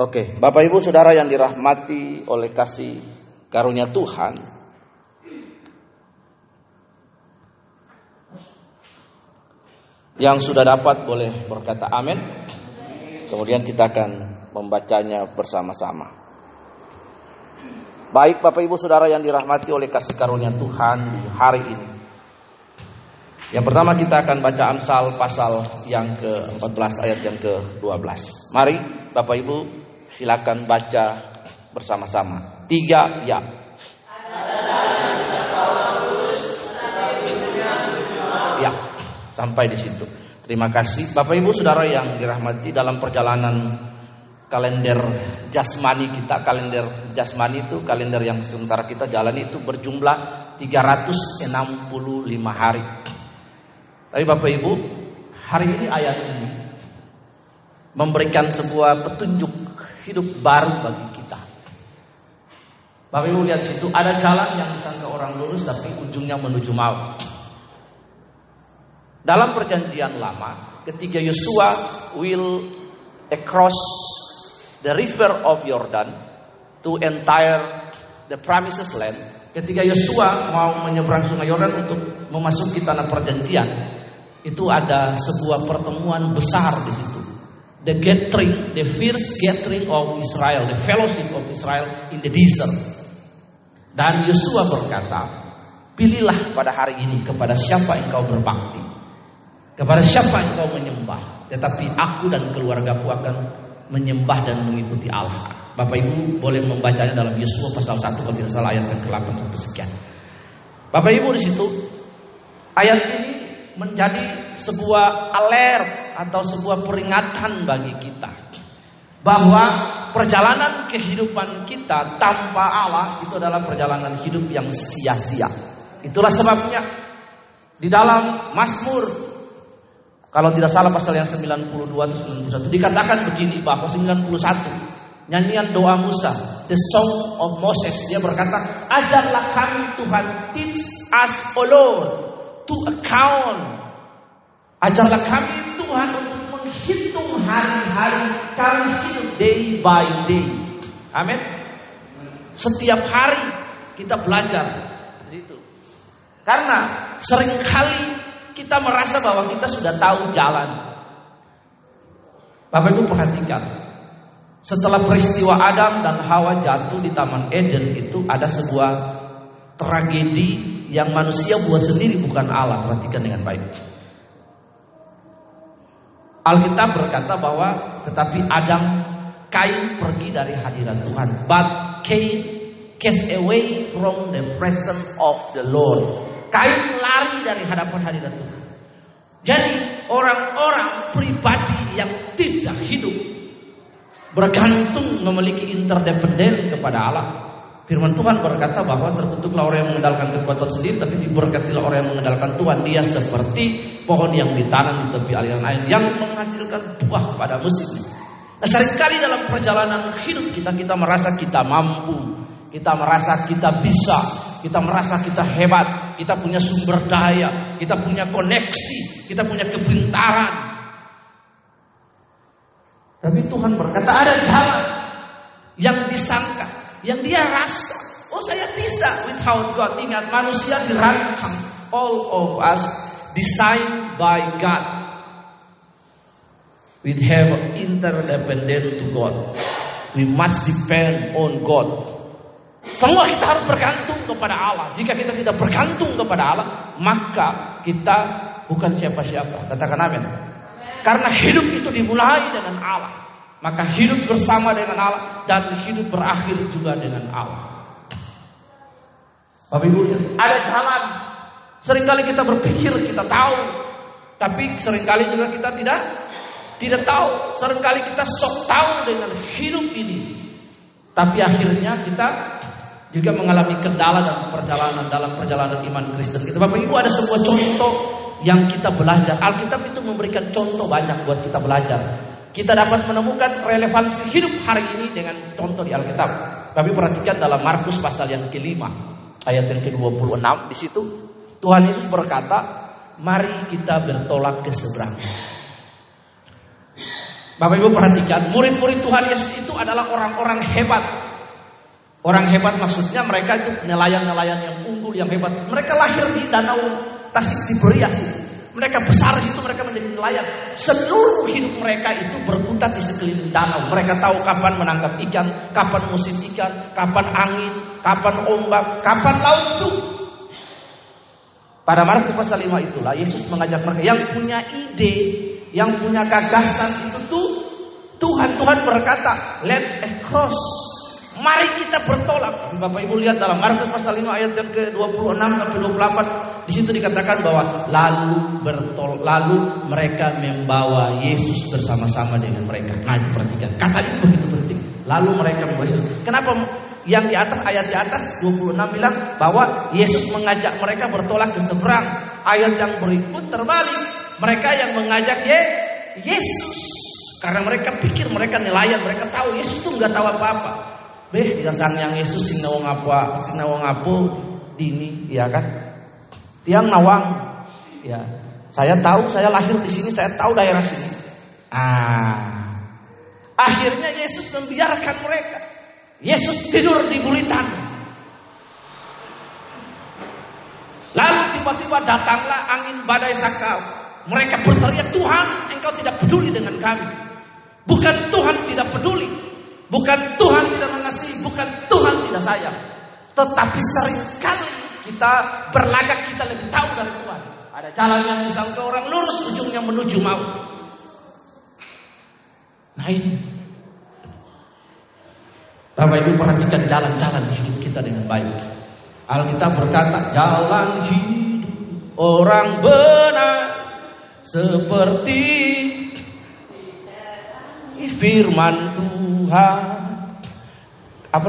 Oke, Bapak Ibu Saudara yang dirahmati oleh kasih karunia Tuhan. Yang sudah dapat boleh berkata amin. Kemudian kita akan membacanya bersama-sama. Baik Bapak Ibu Saudara yang dirahmati oleh kasih karunia Tuhan di hari ini. Yang pertama kita akan baca Amsal pasal yang ke-14 ayat yang ke-12. Mari Bapak Ibu silakan baca bersama-sama. Tiga ya. Ya, sampai di situ. Terima kasih Bapak Ibu Saudara yang dirahmati dalam perjalanan kalender jasmani kita, kalender jasmani itu kalender yang sementara kita jalan itu berjumlah 365 hari. Tapi Bapak Ibu, hari ini ayat ini memberikan sebuah petunjuk hidup baru bagi kita. Bapak Ibu lihat situ ada jalan yang disangka orang lurus tapi ujungnya menuju maut. Dalam perjanjian lama, ketika Yosua will across the river of Jordan to entire the promises land, ketika Yosua mau menyeberang sungai Yordan untuk memasuki tanah perjanjian, itu ada sebuah pertemuan besar di situ. The gathering, the first gathering of Israel, the fellowship of Israel in the desert. Dan Yosua berkata, pilihlah pada hari ini kepada siapa engkau berbakti. Kepada siapa engkau menyembah. Tetapi aku dan keluargaku akan menyembah dan mengikuti Allah. Bapak Ibu boleh membacanya dalam Yosua pasal 1 kalau tidak salah ayat yang ke-8 sampai sekian. Bapak Ibu di situ ayat ini menjadi sebuah alert atau sebuah peringatan bagi kita bahwa perjalanan kehidupan kita tanpa Allah itu adalah perjalanan hidup yang sia-sia. Itulah sebabnya di dalam Mazmur kalau tidak salah pasal yang 92 atau 91 dikatakan begini bahwa 91 nyanyian doa Musa, the song of Moses dia berkata, "Ajarlah kami Tuhan, teach us, O Lord, to account. Ajarlah kami Tuhan untuk menghitung hari-hari kami hidup day by day." Amin. Setiap hari kita belajar di situ. Karena sering kali kita merasa bahwa kita sudah tahu jalan. Bapak Ibu perhatikan. Setelah peristiwa Adam dan Hawa jatuh di Taman Eden itu ada sebuah tragedi yang manusia buat sendiri bukan Allah. Perhatikan dengan baik. Alkitab berkata bahwa tetapi Adam Kain pergi dari hadirat Tuhan. But Cain cast away from the presence of the Lord. Kain lari dari hadapan hadirat Tuhan. Jadi orang-orang pribadi yang tidak hidup bergantung memiliki interdependen kepada Allah. Firman Tuhan berkata bahwa terbentuklah orang yang mengandalkan kekuatan sendiri tapi diberkatilah orang yang mengandalkan Tuhan. Dia seperti pohon yang ditanam di tepi aliran air yang menghasilkan buah pada musimnya. Nah, sering kali dalam perjalanan hidup kita kita merasa kita mampu, kita merasa kita bisa, kita merasa kita hebat, kita punya sumber daya, kita punya koneksi, kita punya kepintaran. Tapi Tuhan berkata ada jalan yang disangka, yang dia rasa, oh saya bisa without God. Ingat manusia dirancang, all of us designed by God. We have interdependent to God. We must depend on God. Semua kita harus bergantung kepada Allah. Jika kita tidak bergantung kepada Allah, maka kita bukan siapa-siapa. Katakan amin. Karena hidup itu dimulai dengan Allah. Maka hidup bersama dengan Allah dan hidup berakhir juga dengan Allah. Bapak Ibu, ada jalan. Seringkali kita berpikir kita tahu, tapi sering kali juga kita tidak tidak tahu. Seringkali kita sok tahu dengan hidup ini. Tapi akhirnya kita juga mengalami kendala dalam perjalanan dalam perjalanan iman Kristen kita. Bapak Ibu ada sebuah contoh yang kita belajar. Alkitab itu memberikan contoh banyak buat kita belajar. Kita dapat menemukan relevansi hidup hari ini dengan contoh di Alkitab. Tapi perhatikan dalam Markus pasal yang kelima ayat yang ke-26 di situ Tuhan Yesus berkata, "Mari kita bertolak ke seberang." Bapak Ibu perhatikan, murid-murid Tuhan Yesus itu adalah orang-orang hebat. Orang hebat maksudnya mereka itu nelayan-nelayan yang unggul, yang hebat. Mereka lahir di danau Tasik Tiberias. Mereka besar di situ, mereka menjadi nelayan. Seluruh hidup mereka itu berkutat di sekeliling danau. Mereka tahu kapan menangkap ikan, kapan musim ikan, kapan angin, kapan ombak, kapan laut itu. Pada Markus pasal 5 itulah Yesus mengajak mereka yang punya ide, yang punya gagasan itu tuh Tuhan Tuhan berkata, "Let across Mari kita bertolak. Bapak Ibu lihat dalam Markus pasal 5 ayat yang ke-26 sampai 28 di situ dikatakan bahwa lalu bertol lalu mereka membawa Yesus bersama-sama dengan mereka. Nah, itu perhatikan. Kata itu begitu penting. Lalu mereka membawa Yesus. Kenapa yang di atas ayat di atas 26 bilang bahwa Yesus mengajak mereka bertolak ke seberang. Ayat yang berikut terbalik. Mereka yang mengajak Ye Yesus karena mereka pikir mereka nelayan, mereka tahu Yesus itu nggak tahu apa-apa. Beh, sang yang Yesus sing apa, sing apa dini, ya kan? Tiang nawang, ya. Saya tahu, saya lahir di sini, saya tahu daerah sini. Ah, akhirnya Yesus membiarkan mereka. Yesus tidur di buritan. Lalu tiba-tiba datanglah angin badai sakau. Mereka berteriak, Tuhan, engkau tidak peduli dengan kami. Bukan Tuhan tidak peduli, Bukan Tuhan tidak mengasihi, bukan Tuhan tidak sayang. Tetapi sering kali kita berlagak kita lebih tahu dari Tuhan. Ada jalan yang disangka orang lurus ujungnya menuju mau. Nah ini. Bapak Ibu perhatikan jalan-jalan hidup kita dengan baik. Alkitab berkata jalan hidup orang benar seperti firman Tuhan. Apa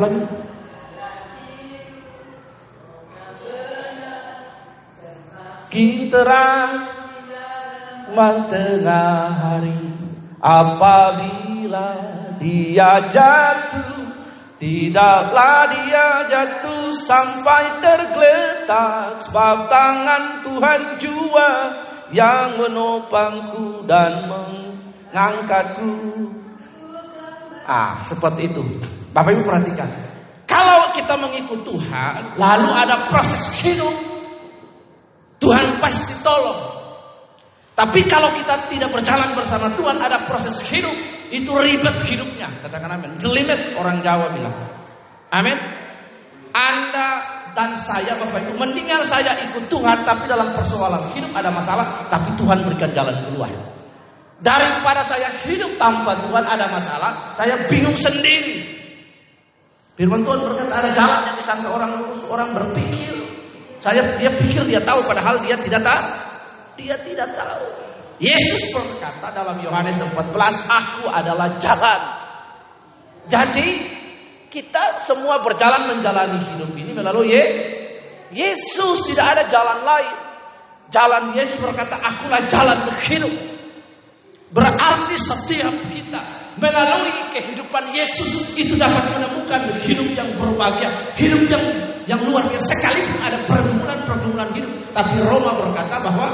lagi? Terang hari apabila dia jatuh Tidaklah dia jatuh sampai tergeletak Sebab tangan Tuhan jua yang menopangku dan mengangkatku Ah, seperti itu. Bapak Ibu perhatikan. Kalau kita mengikut Tuhan, lalu ada proses hidup, Tuhan pasti tolong. Tapi kalau kita tidak berjalan bersama Tuhan, ada proses hidup, itu ribet hidupnya. Katakan amin. Jelimet orang Jawa bilang. Amin. Anda dan saya Bapak Ibu, mendingan saya ikut Tuhan, tapi dalam persoalan hidup ada masalah, tapi Tuhan berikan jalan keluar. Daripada saya hidup tanpa Tuhan ada masalah, saya bingung sendiri. Firman Tuhan berkata ada jalan yang disangka orang lurus, orang berpikir. Saya dia pikir dia tahu padahal dia tidak tahu. Dia tidak tahu. Yesus berkata dalam Yohanes 14, aku adalah jalan. Jadi kita semua berjalan menjalani hidup ini melalui Yesus tidak ada jalan lain. Jalan Yesus berkata, akulah jalan hidup. Berarti setiap kita melalui kehidupan Yesus itu dapat menemukan hidup yang berbahagia, hidup yang yang luar biasa. Sekalipun ada pergumulan-pergumulan hidup, tapi Roma berkata bahwa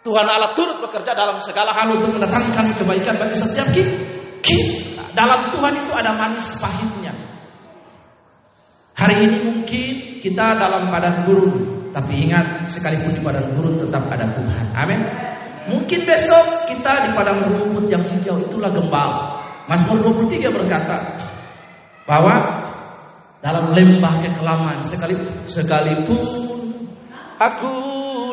Tuhan Allah turut bekerja dalam segala hal untuk mendatangkan kebaikan bagi setiap kita. Dalam Tuhan itu ada manis pahitnya. Hari ini mungkin kita dalam badan gurun, tapi ingat sekalipun di badan gurun tetap ada Tuhan. Amin. Mungkin besok kita di padang rumput yang hijau itulah gembala. Mazmur 23 berkata bahwa dalam lembah kekelaman sekalipun, sekalipun aku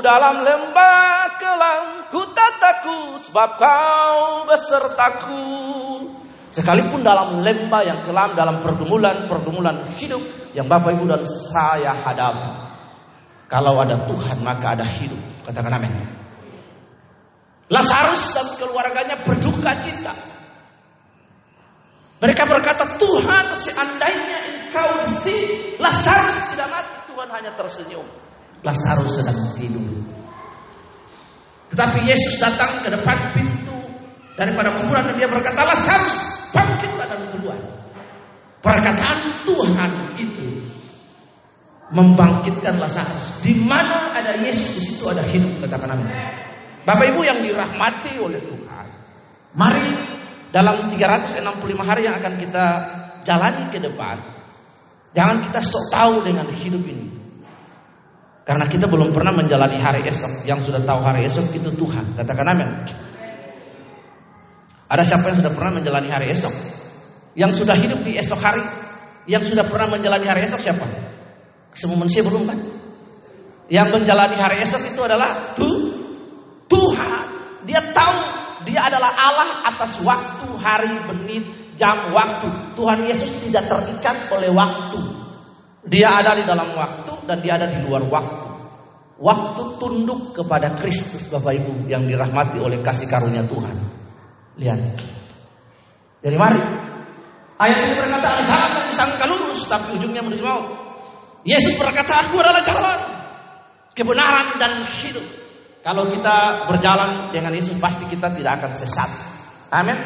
dalam lembah kelam ku tak takut sebab kau besertaku. Sekalipun dalam lembah yang kelam dalam pergumulan-pergumulan hidup yang Bapak Ibu dan saya hadapi. Kalau ada Tuhan maka ada hidup. Katakan amin. Lazarus dan keluarganya berduka cita. Mereka berkata, Tuhan seandainya di sini, Lazarus tidak mati, Tuhan hanya tersenyum. Lazarus sedang tidur. Tetapi Yesus datang ke depan pintu daripada kuburan dan dia berkata, Lazarus, bangkitlah dan keluar. Perkataan Tuhan itu membangkitkan Lazarus. Di mana ada Yesus, di situ ada hidup, katakan amin. Bapak Ibu yang dirahmati oleh Tuhan. Mari dalam 365 hari yang akan kita jalani ke depan, jangan kita sok tahu dengan hidup ini. Karena kita belum pernah menjalani hari esok. Yang sudah tahu hari esok itu Tuhan. Katakan amin. Ada siapa yang sudah pernah menjalani hari esok? Yang sudah hidup di esok hari? Yang sudah pernah menjalani hari esok siapa? Semua manusia belum kan? Yang menjalani hari esok itu adalah tu, Tuhan. Dia tahu dia adalah Allah atas waktu, hari, menit, jam, waktu. Tuhan Yesus tidak terikat oleh waktu. Dia ada di dalam waktu dan dia ada di luar waktu. Waktu tunduk kepada Kristus Bapak Ibu yang dirahmati oleh kasih karunia Tuhan. Lihat. Jadi mari. Ayat ini berkata ada jalan yang lurus tapi ujungnya menuju maut. Yesus berkata aku adalah jalan, kebenaran dan hidup. Kalau kita berjalan dengan Yesus pasti kita tidak akan sesat. Amin.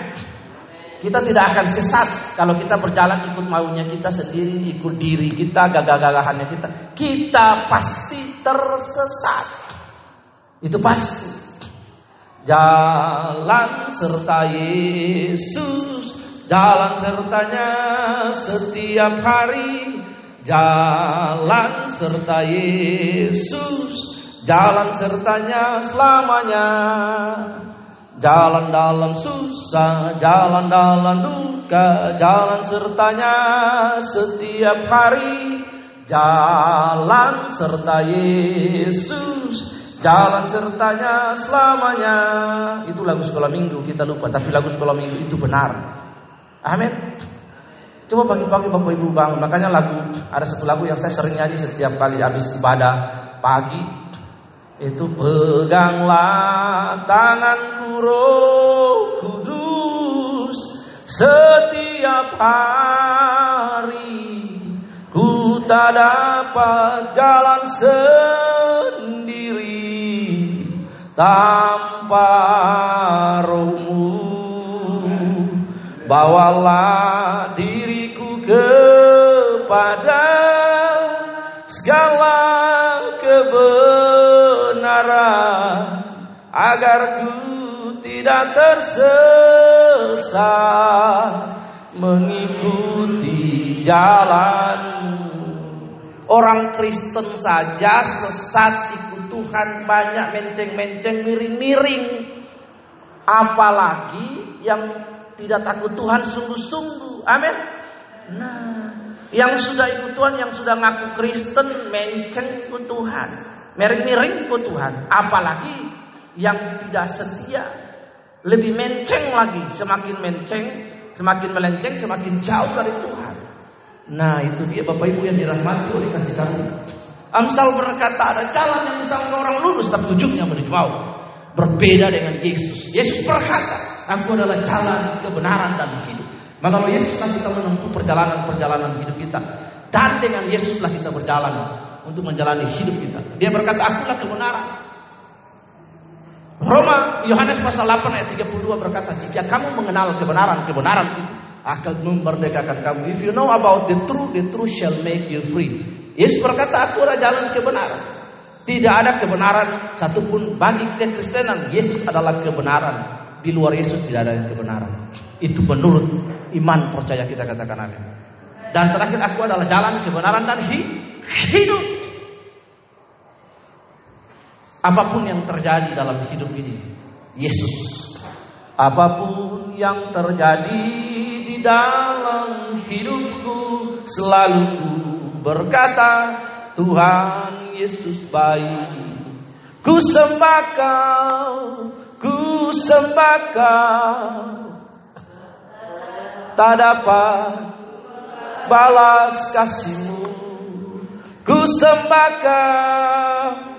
Kita tidak akan sesat kalau kita berjalan ikut maunya kita sendiri, ikut diri kita, gagah-gagahannya kita. Kita pasti tersesat. Itu pasti. Jalan serta Yesus, jalan sertanya setiap hari. Jalan serta Yesus, jalan sertanya selamanya. Jalan dalam susah, jalan dalam duka, jalan sertanya setiap hari. Jalan serta Yesus, jalan sertanya selamanya. Itu lagu sekolah minggu, kita lupa, tapi lagu sekolah minggu itu benar. Amin. Coba pagi-pagi Bapak Ibu bangun. Makanya lagu ada satu lagu yang saya sering nyanyi setiap kali habis ibadah pagi itu peganglah tanganku roh kudus. Setiap hari ku tak dapat jalan sendiri tanpa rohmu. Bawalah diriku kepada agar ku tidak tersesat mengikuti jalan Orang Kristen saja sesat ikut Tuhan banyak menceng-menceng miring-miring. Apalagi yang tidak takut Tuhan sungguh-sungguh. Amin. Nah, yang sudah ikut Tuhan, yang sudah ngaku Kristen, menceng ikut Tuhan. Miring-miring ikut Tuhan. Apalagi yang tidak setia. Lebih menceng lagi. Semakin menceng, semakin melenceng, semakin jauh dari Tuhan. Nah itu dia Bapak Ibu yang dirahmati oleh kasih karunia. Amsal berkata ada jalan yang disangka orang lurus tapi ujungnya menuju maut. Berbeda dengan Yesus. Yesus berkata, aku adalah jalan kebenaran dan hidup. Maka Yesuslah kita menempuh perjalanan-perjalanan hidup kita. Dan dengan Yesuslah kita berjalan untuk menjalani hidup kita. Dia berkata, akulah kebenaran. Roma Yohanes pasal 8 ayat 32 berkata, jika kamu mengenal kebenaran, kebenaran itu akan memerdekakan kamu. If you know about the truth, the truth shall make you free. Yesus berkata, aku adalah jalan kebenaran. Tidak ada kebenaran satupun bagi kekristenan. Yesus adalah kebenaran. Di luar Yesus tidak ada kebenaran. Itu menurut iman percaya kita katakan amin. Dan terakhir aku adalah jalan kebenaran dan hidup. Apa pun yang terjadi dalam hidup ini, Yesus. Apa pun yang terjadi di dalam hidupku, selalu berkata, Tuhan Yesus baik. Ku sembah kau, ku sembah kau. Tak dapat balas kasihmu. Ku sembah kau,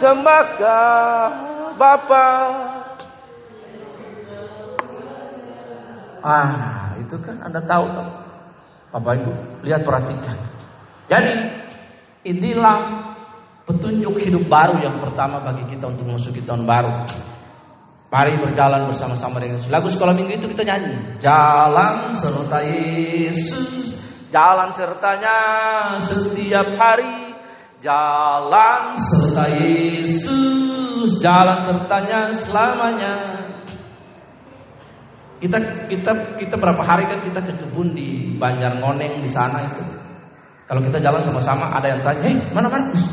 kau, Bapa. Ah, itu kan Anda tahu tak? Bapak Ibu, lihat perhatikan. Jadi, inilah petunjuk hidup baru yang pertama bagi kita untuk memasuki tahun baru. Mari berjalan bersama-sama dengan Yesus. Lagu sekolah minggu itu kita nyanyi. Jalan serta Yesus, jalan sertanya setiap hari. Jalan serta Yesus, jalan sertanya selamanya. Kita kita kita berapa hari kan kita ke kebun di Banjar Ngoneng di sana itu. Kalau kita jalan sama-sama ada yang tanya, "Hei, mana Markus?"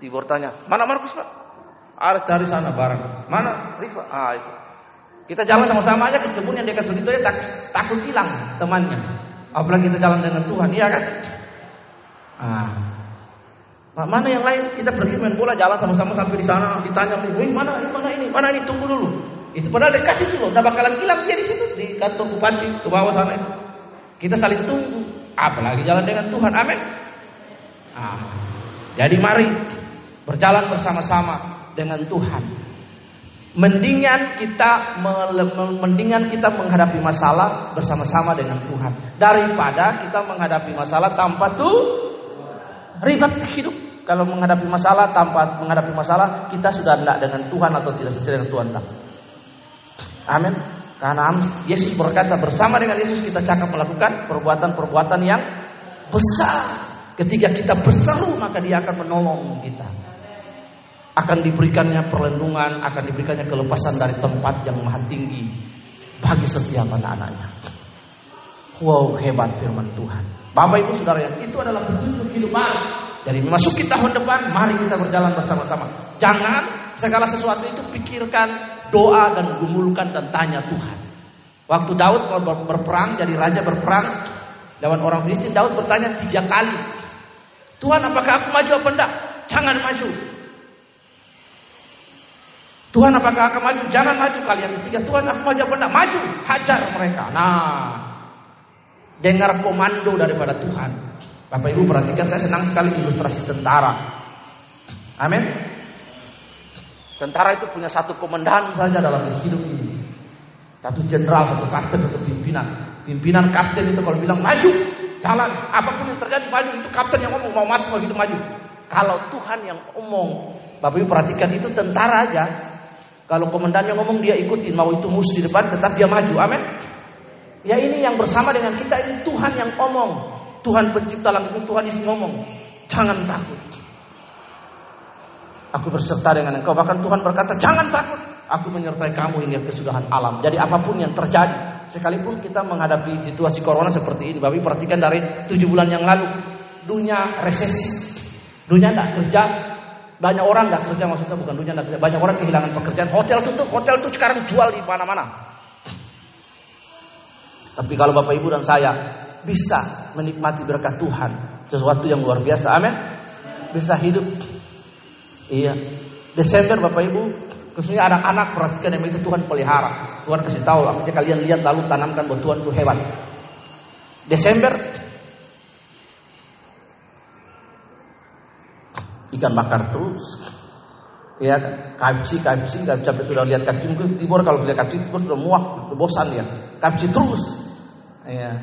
Tibor tanya, "Mana Markus, Pak?" Ada dari sana bareng. "Mana Rifa?" Ah, itu. Kita jalan sama-sama aja ke kebun yang dekat begitu ya tak, takut hilang temannya. Apalagi kita jalan dengan Tuhan, iya kan? Ah. Mana yang lain? Kita pergi main bola jalan sama-sama sampai di sana ditanya, "Wih, mana ini? Mana ini? Mana ini? Tunggu dulu." Itu padahal dikasih dulu, udah bakalan hilang dia di situ di kantor bupati ke bawah sana itu. Kita saling tunggu, apalagi jalan dengan Tuhan. Amin. Ah. Jadi mari berjalan bersama-sama dengan Tuhan. Mendingan kita mendingan kita menghadapi masalah bersama-sama dengan Tuhan daripada kita menghadapi masalah tanpa tuh ribet hidup. Kalau menghadapi masalah tanpa menghadapi masalah kita sudah tidak dengan Tuhan atau tidak sesuai dengan Tuhan. Amin. Karena Yesus berkata bersama dengan Yesus kita cakap melakukan perbuatan-perbuatan yang besar. Ketika kita berseru maka dia akan menolong kita. Akan diberikannya perlindungan, akan diberikannya kelepasan dari tempat yang maha tinggi bagi setiap anak-anaknya. Wow hebat firman Tuhan. Bapak ibu saudara yang itu adalah petunjuk hidup Jadi memasuki tahun depan, mari kita berjalan bersama-sama. Jangan segala sesuatu itu pikirkan doa dan gumulkan dan tanya Tuhan. Waktu Daud berperang jadi raja berperang lawan orang Filistin, Daud bertanya tiga kali, Tuhan apakah aku maju apa enggak? Jangan maju. Tuhan apakah akan maju? Jangan maju kalian ketiga. Tuhan aku maju apa enggak? Maju, hajar mereka. Nah, dengar komando daripada Tuhan. Bapak Ibu perhatikan saya senang sekali ilustrasi tentara. Amin. Tentara itu punya satu komandan saja dalam hidup ini. Satu jenderal, satu kapten, satu pimpinan. Pimpinan kapten itu kalau bilang maju, jalan. Apa pun yang terjadi maju. Itu kapten yang ngomong mau mati begitu maju. Kalau Tuhan yang ngomong, Bapak Ibu perhatikan itu tentara aja. Kalau komandannya ngomong dia ikutin, mau itu musuh di depan tetap dia maju. Amin. Ya ini yang bersama dengan kita ini Tuhan yang ngomong. Tuhan pencipta langit Tuhan yang ngomong. Jangan takut. Aku berserta dengan engkau. Bahkan Tuhan berkata, jangan takut. Aku menyertai kamu hingga kesudahan alam. Jadi apa pun yang terjadi. Sekalipun kita menghadapi situasi corona seperti ini. Bapak perhatikan dari tujuh bulan yang lalu. Dunia resesi. Dunia tidak kerja. Banyak orang tidak kerja. Maksudnya bukan dunia tidak kerja. Banyak orang kehilangan pekerjaan. Hotel tutup. Hotel itu sekarang jual di mana-mana. Tapi kalau Bapak Ibu dan saya bisa menikmati berkat Tuhan. Sesuatu yang luar biasa. Amin. Bisa hidup Iya. Desember Bapak Ibu, khususnya anak-anak perhatikan yang itu Tuhan pelihara. Tuhan kasih tahu, akhirnya kalian lihat lalu tanamkan bahwa Tuhan itu hebat. Desember ikan bakar terus. Ya, KFC, KFC sampai sudah lihat KFC mungkin timur kalau lihat KFC terus sudah muak, sudah bosan ya. KFC terus. Ya.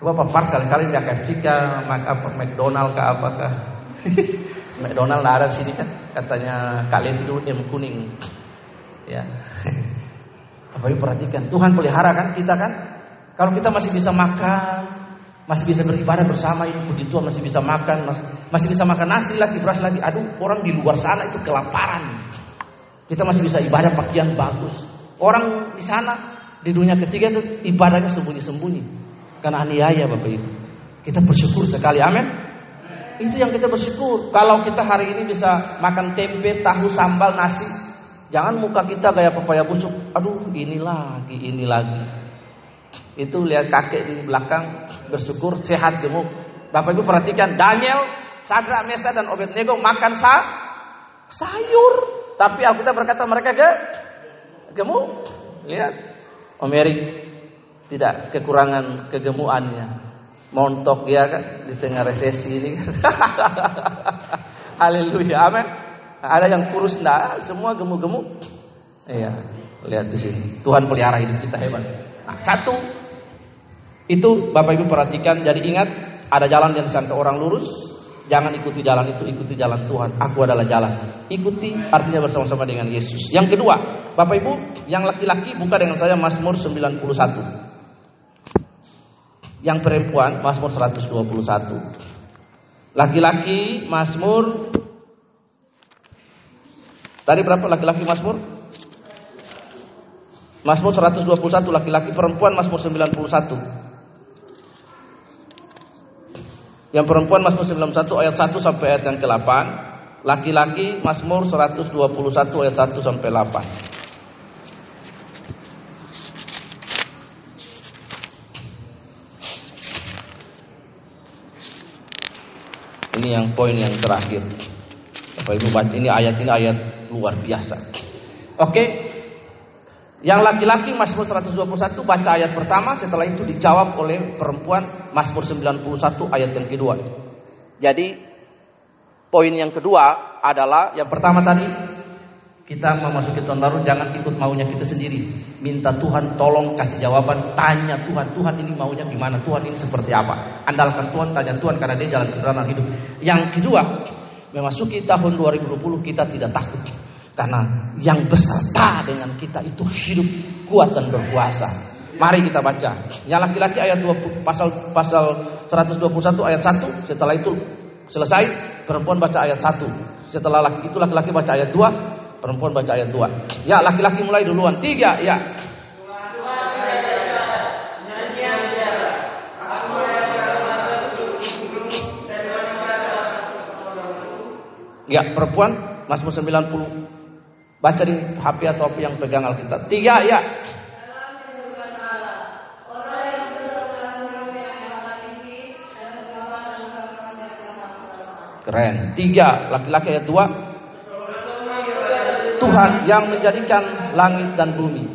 Coba papar kali-kali lihat KFC kah, McDonald kah apakah. McDonald ada di sini kan? Katanya kalian itu M kuning. Ya. Bapak perhatikan Tuhan pelihara kan kita kan? Kalau kita masih bisa makan masih bisa beribadah bersama ini puji Tuhan masih bisa makan masih, masih bisa makan nasi lagi beras lagi. Aduh orang di luar sana itu kelaparan. Kita masih bisa ibadah pakaian bagus. Orang di sana di dunia ketiga itu ibadahnya sembunyi-sembunyi karena aniaya Bapak Ibu kita bersyukur sekali amin itu yang kita bersyukur. Kalau kita hari ini bisa makan tempe, tahu, sambal, nasi, jangan muka kita kayak pepaya busuk. Aduh, ini lagi, ini lagi. Itu lihat kakek di belakang bersyukur sehat gemuk. Bapak Ibu perhatikan Daniel, Sadra, Mesa dan Obednego makan sa sayur. Tapi Alkitab berkata mereka gemuk. Lihat, Om tidak kekurangan kegemuannya montok ya kan di tengah resesi ini kan. Haleluya, amin. Ada yang kurus enggak, semua gemuk-gemuk. Iya, lihat di sini. Tuhan pelihara hidup kita hebat. Nah, satu itu Bapak Ibu perhatikan, jadi ingat ada jalan yang disangka orang lurus, jangan ikuti jalan itu, ikuti jalan Tuhan. Aku adalah jalan. Ikuti artinya bersama-sama dengan Yesus. Yang kedua, Bapak Ibu, yang laki-laki buka dengan saya Mazmur 91. Yang perempuan Mazmur 121. Laki-laki Mazmur Tadi berapa laki-laki Mazmur? Mazmur 121 laki-laki perempuan Mazmur 91. Yang perempuan Mazmur 91 ayat 1 sampai ayat yang ke-8. Laki-laki Mazmur 121 ayat 1 sampai 8. Ini yang poin yang terakhir. Bapak Ibu ini ayat ini ayat luar biasa. Oke. Yang laki-laki Mazmur 121 baca ayat pertama, setelah itu dijawab oleh perempuan Mazmur 91 ayat yang kedua. Jadi poin yang kedua adalah yang pertama tadi kita memasuki tahun baru jangan ikut maunya kita sendiri. Minta Tuhan tolong kasih jawaban, tanya Tuhan, Tuhan ini maunya gimana? Tuhan ini seperti apa? Andalkan Tuhan, tanya Tuhan karena dia jalan kebenaran hidup. Yang kedua, memasuki tahun 2020 kita tidak takut. Karena yang beserta dengan kita itu hidup kuat dan berkuasa. Mari kita baca. Yang laki-laki ayat 20, pasal pasal 121 ayat 1. Setelah itu selesai, perempuan baca ayat 1. Setelah laki itu laki-laki baca ayat 2, perempuan baca ayat 2. Ya, laki-laki mulai duluan. Tiga, ya. Ya, perempuan Mazmur 90 Baca di HP atau apa yang pegang Alkitab. Tiga ya. Keren. Tiga laki-laki ayat dua. Tuhan yang menjadikan langit dan bumi.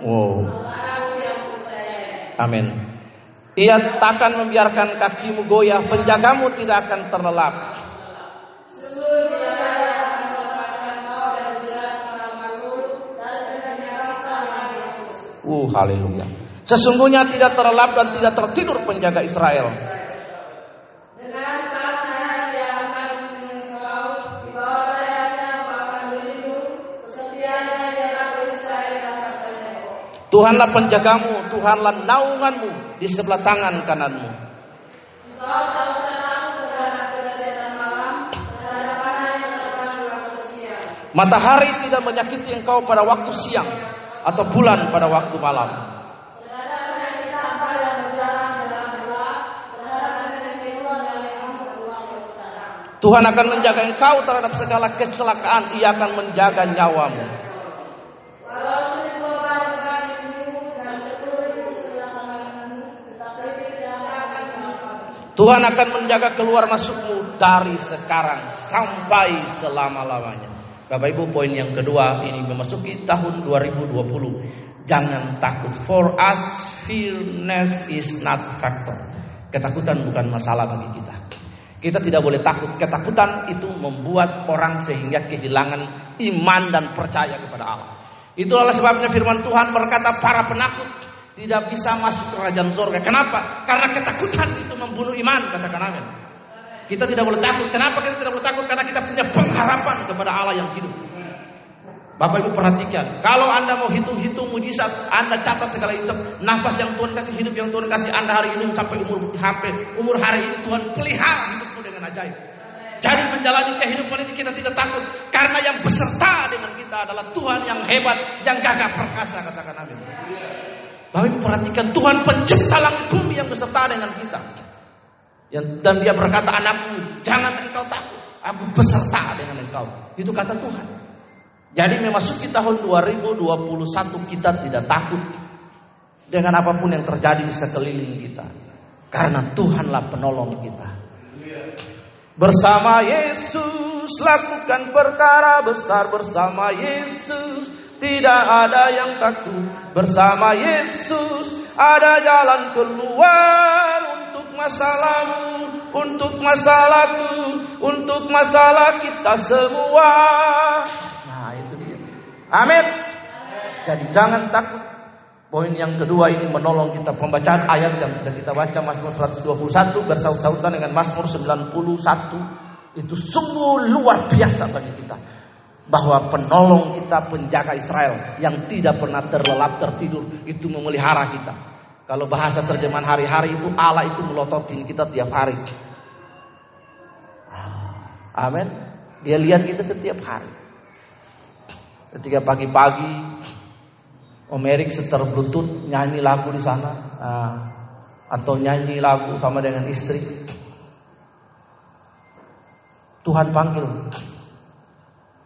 Wow. Amin. Ia takkan membiarkan kakimu goyah, penjagamu tidak akan terlelap. Uh, haleluya. Sesungguhnya tidak terlelap dan tidak tertidur penjaga Israel. Tuhanlah penjagamu, Tuhanlah naunganmu, di sebelah tangan kananmu. Matahari tidak menyakiti engkau pada waktu siang atau bulan pada waktu malam. Tuhan akan menjaga engkau terhadap segala kecelakaan, Ia akan menjaga nyawamu. Tuhan akan menjaga keluar masukmu dari sekarang sampai selama-lamanya. Bapak Ibu poin yang kedua ini memasuki tahun 2020. Jangan takut. For us fearness is not factor. Ketakutan bukan masalah bagi kita. Kita tidak boleh takut. Ketakutan itu membuat orang sehingga kehilangan iman dan percaya kepada Allah. Itulah sebabnya firman Tuhan berkata para penakut tidak bisa masuk ke kerajaan surga. Kenapa? Karena ketakutan itu membunuh iman, katakan amin. Kita tidak boleh takut. Kenapa kita tidak boleh takut? Karena kita punya pengharapan kepada Allah yang hidup. Bapak Ibu perhatikan, kalau Anda mau hitung-hitung mujizat, Anda catat segala itu, nafas yang Tuhan kasih, hidup yang Tuhan kasih Anda hari ini sampai umur sampai umur hari ini Tuhan pelihara ajaib. Jadi menjalani kehidupan ini kita tidak takut karena yang beserta dengan kita adalah Tuhan yang hebat, yang gagah perkasa katakan amin. Ibu perhatikan Tuhan pencipta langit bumi yang beserta dengan kita. Dan dia berkata anakku jangan engkau takut. Aku beserta dengan engkau. Itu kata Tuhan. Jadi memasuki tahun 2021 kita tidak takut dengan apa pun yang terjadi di sekeliling kita. Karena Tuhanlah penolong kita. Bersama Yesus lakukan perkara besar bersama Yesus tidak ada yang takut bersama Yesus. Ada jalan keluar untuk masalahmu, untuk masalahku, untuk masalah kita semua. Nah, itu dia. Amin. Jadi jangan takut. Poin yang kedua ini menolong kita pembacaan ayat yang sudah kita baca Mazmur 121 bersaut-sautan dengan Mazmur 91 itu sungguh luar biasa bagi kita bahwa penolong kita penjaga Israel yang tidak pernah terlelap tertidur itu memelihara kita. Kalau bahasa terjemahan hari-hari itu Allah itu melototin kita tiap hari. Amin. Dia lihat kita setiap hari. Ketika pagi-pagi Om Erik seter bluetooth nyanyi lagu di sana nah, atau nyanyi lagu sama dengan istri. Tuhan panggil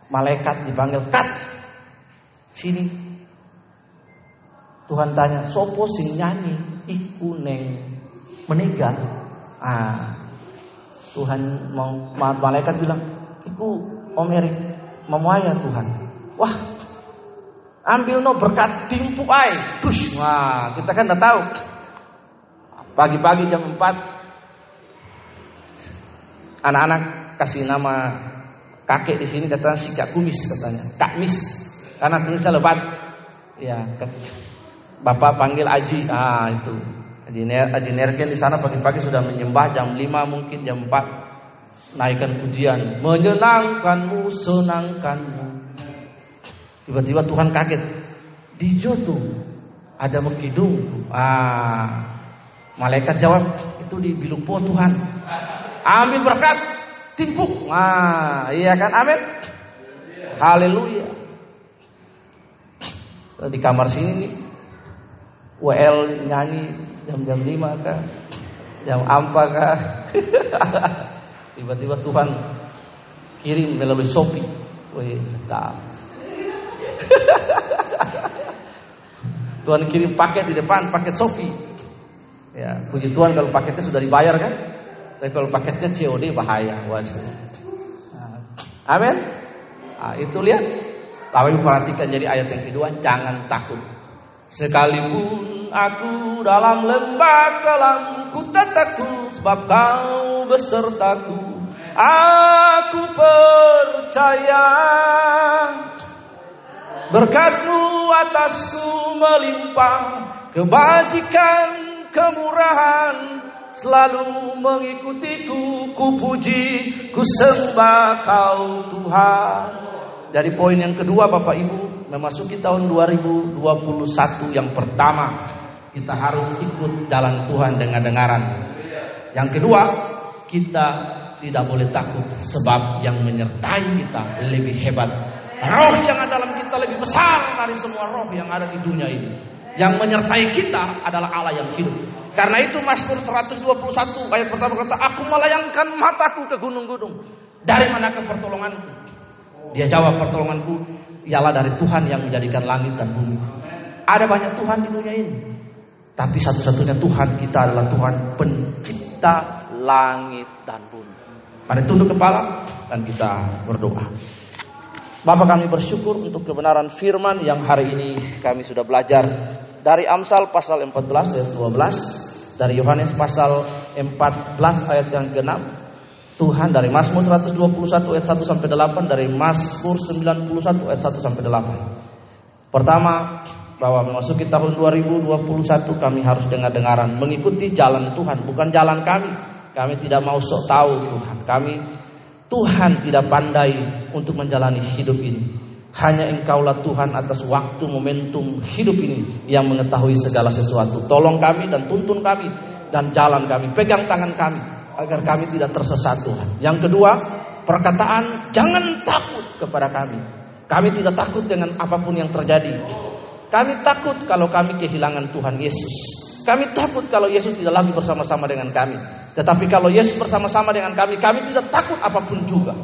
malaikat dipanggil kat sini. Tuhan tanya, sopo sing nyanyi iku neng meninggal. Ah, Tuhan mau malaikat bilang, iku Om Erik memuaya Tuhan. Wah, ambil no berkat timpu ay. Push. Wah, kita kan udah tahu. Pagi-pagi jam 4 anak-anak kasih nama kakek di sini katanya si Kak Kumis katanya. Kak Mis. Karena kumisnya lebat. Ya, Bapak panggil Aji. Ah, itu. Adi Nerken di sana pagi-pagi sudah menyembah jam 5 mungkin jam 4 naikkan pujian menyenangkanmu senangkanmu Tiba-tiba Tuhan kaget. Di tuh ada mengkidung. Ah, malaikat jawab, itu di bilupo Tuhan. Ambil berkat, timpuk. Ah, iya kan? Amin. Haleluya. Di kamar sini nih, WL nyanyi jam-jam 5 kah? Jam apa kah? Tiba-tiba Tuhan kirim melalui Shopee. Wih, sedap. Tuhan kirim paket di depan, paket Sofi. Ya, puji Tuhan kalau paketnya sudah dibayar kan? Tapi kalau paketnya COD bahaya. Waduh. Amin. Nah, itu lihat. Tapi perhatikan jadi ayat yang kedua, jangan takut. Sekalipun aku dalam lembah kelam, ku tak takut sebab kau besertaku. Aku percaya Berkatmu atasku melimpah Kebajikan, kemurahan Selalu mengikutiku Ku puji, ku sembah kau Tuhan. Dari poin yang kedua Bapak Ibu Memasuki tahun 2021 yang pertama Kita harus ikut jalan Tuhan dengan dengaran. Yang kedua Kita tidak boleh takut Sebab yang menyertai kita lebih hebat Roh yang ada dalam kita lebih besar dari semua roh yang ada di dunia ini. Yang menyertai kita adalah Allah yang hidup. Karena itu Mazmur 121 ayat pertama kata, Aku melayangkan mataku ke gunung-gunung. Dari manakah pertolonganku? Dia jawab pertolonganku ialah dari Tuhan yang menjadikan langit dan bumi. Ada banyak Tuhan di dunia ini. Tapi satu-satunya Tuhan kita adalah Tuhan pencipta langit dan bumi. Pada tunduk kepala dan kita berdoa. Bapak kami bersyukur untuk kebenaran firman yang hari ini kami sudah belajar dari Amsal pasal 14 ayat 12, dari Yohanes pasal 14 ayat yang ke-6, Tuhan dari Mazmur 121 ayat 1 sampai 8, dari Mazmur 91 ayat 1 sampai 8. Pertama, bahwa memasuki tahun 2021 kami harus dengar-dengaran mengikuti jalan Tuhan, bukan jalan kami. Kami tidak mau sok tahu Tuhan. Kami Tuhan tidak pandai untuk menjalani hidup ini. Hanya engkaulah Tuhan atas waktu momentum hidup ini yang mengetahui segala sesuatu. Tolong kami dan tuntun kami dan jalan kami. Pegang tangan kami agar kami tidak tersesat Tuhan. Yang kedua, perkataan jangan takut kepada kami. Kami tidak takut dengan apa pun yang terjadi. Kami takut kalau kami kehilangan Tuhan Yesus. Kami takut kalau Yesus tidak lagi bersama-sama dengan kami. Tetapi kalau Yesus bersama-sama dengan kami, kami tidak takut apa pun juga.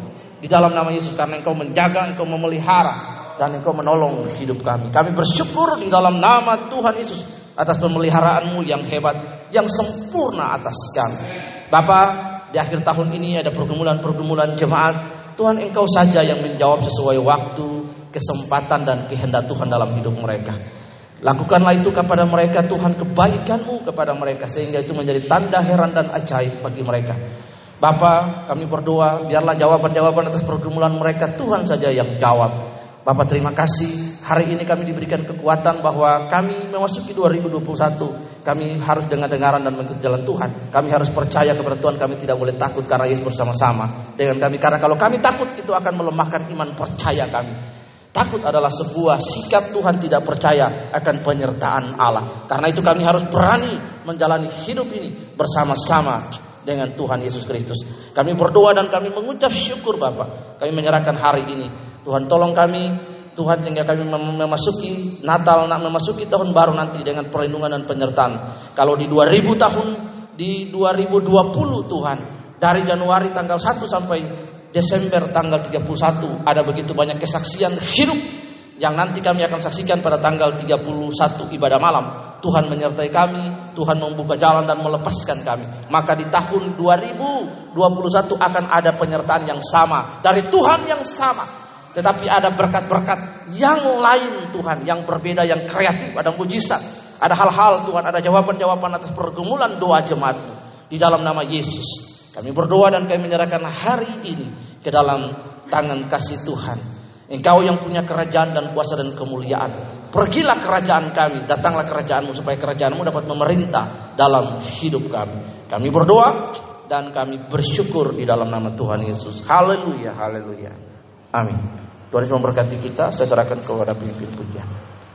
Di dalam nama Yesus karena engkau menjaga, engkau memelihara, dan engkau menolong hidup kami. Kami bersyukur di dalam nama Tuhan Yesus atas pemeliharaanmu yang hebat, yang sempurna atas kami. Bapak, di akhir tahun ini ada pergumulan-pergumulan jemaat. Tuhan engkau saja yang menjawab sesuai waktu, kesempatan dan kehendak Tuhan dalam hidup mereka. Lakukanlah itu kepada mereka Tuhan kebaikanmu kepada mereka sehingga itu menjadi tanda heran dan ajaib bagi mereka. Bapa, kami berdoa biarlah jawaban-jawaban atas pergumulan mereka Tuhan saja yang jawab. Bapak terima kasih hari ini kami diberikan kekuatan bahwa kami memasuki 2021 kami harus dengar-dengaran dan mengikuti jalan Tuhan. Kami harus percaya kepada Tuhan kami tidak boleh takut karena Yesus bersama-sama dengan kami karena kalau kami takut itu akan melemahkan iman percaya kami. Takut adalah sebuah sikap Tuhan tidak percaya akan penyertaan Allah. Karena itu kami harus berani menjalani hidup ini bersama-sama dengan Tuhan Yesus Kristus. Kami berdoa dan kami mengucap syukur Bapak. Kami menyerahkan hari ini. Tuhan tolong kami Tuhan sehingga kami memasuki Natal, memasuki tahun baru nanti dengan perlindungan dan penyertaan. Kalau di 2000 tahun, di 2020 Tuhan, dari Januari tanggal 1 sampai Desember tanggal 31 ada begitu banyak kesaksian hidup yang nanti kami akan saksikan pada tanggal 31 ibadah malam. Tuhan menyertai kami, Tuhan membuka jalan dan melepaskan kami. Maka di tahun 2021 akan ada penyertaan yang sama dari Tuhan yang sama. Tetapi ada berkat-berkat yang lain Tuhan, yang berbeda, yang kreatif, ada mujizat. Ada hal-hal Tuhan, ada jawaban-jawaban atas pergumulan doa jemaatmu. Di dalam nama Yesus. Kami berdoa dan kami menyerahkan hari ini ke dalam tangan kasih Tuhan. Engkau yang punya kerajaan dan kuasa dan kemuliaan. Pergilah kerajaan kami, datanglah kerajaanmu supaya kerajaanmu dapat memerintah dalam hidup kami. Kami berdoa dan kami bersyukur di dalam nama Tuhan Yesus. Haleluya, haleluya. Amin. Tuhan Yesus memberkati kita. Saya serahkan kepada pemimpin pujian.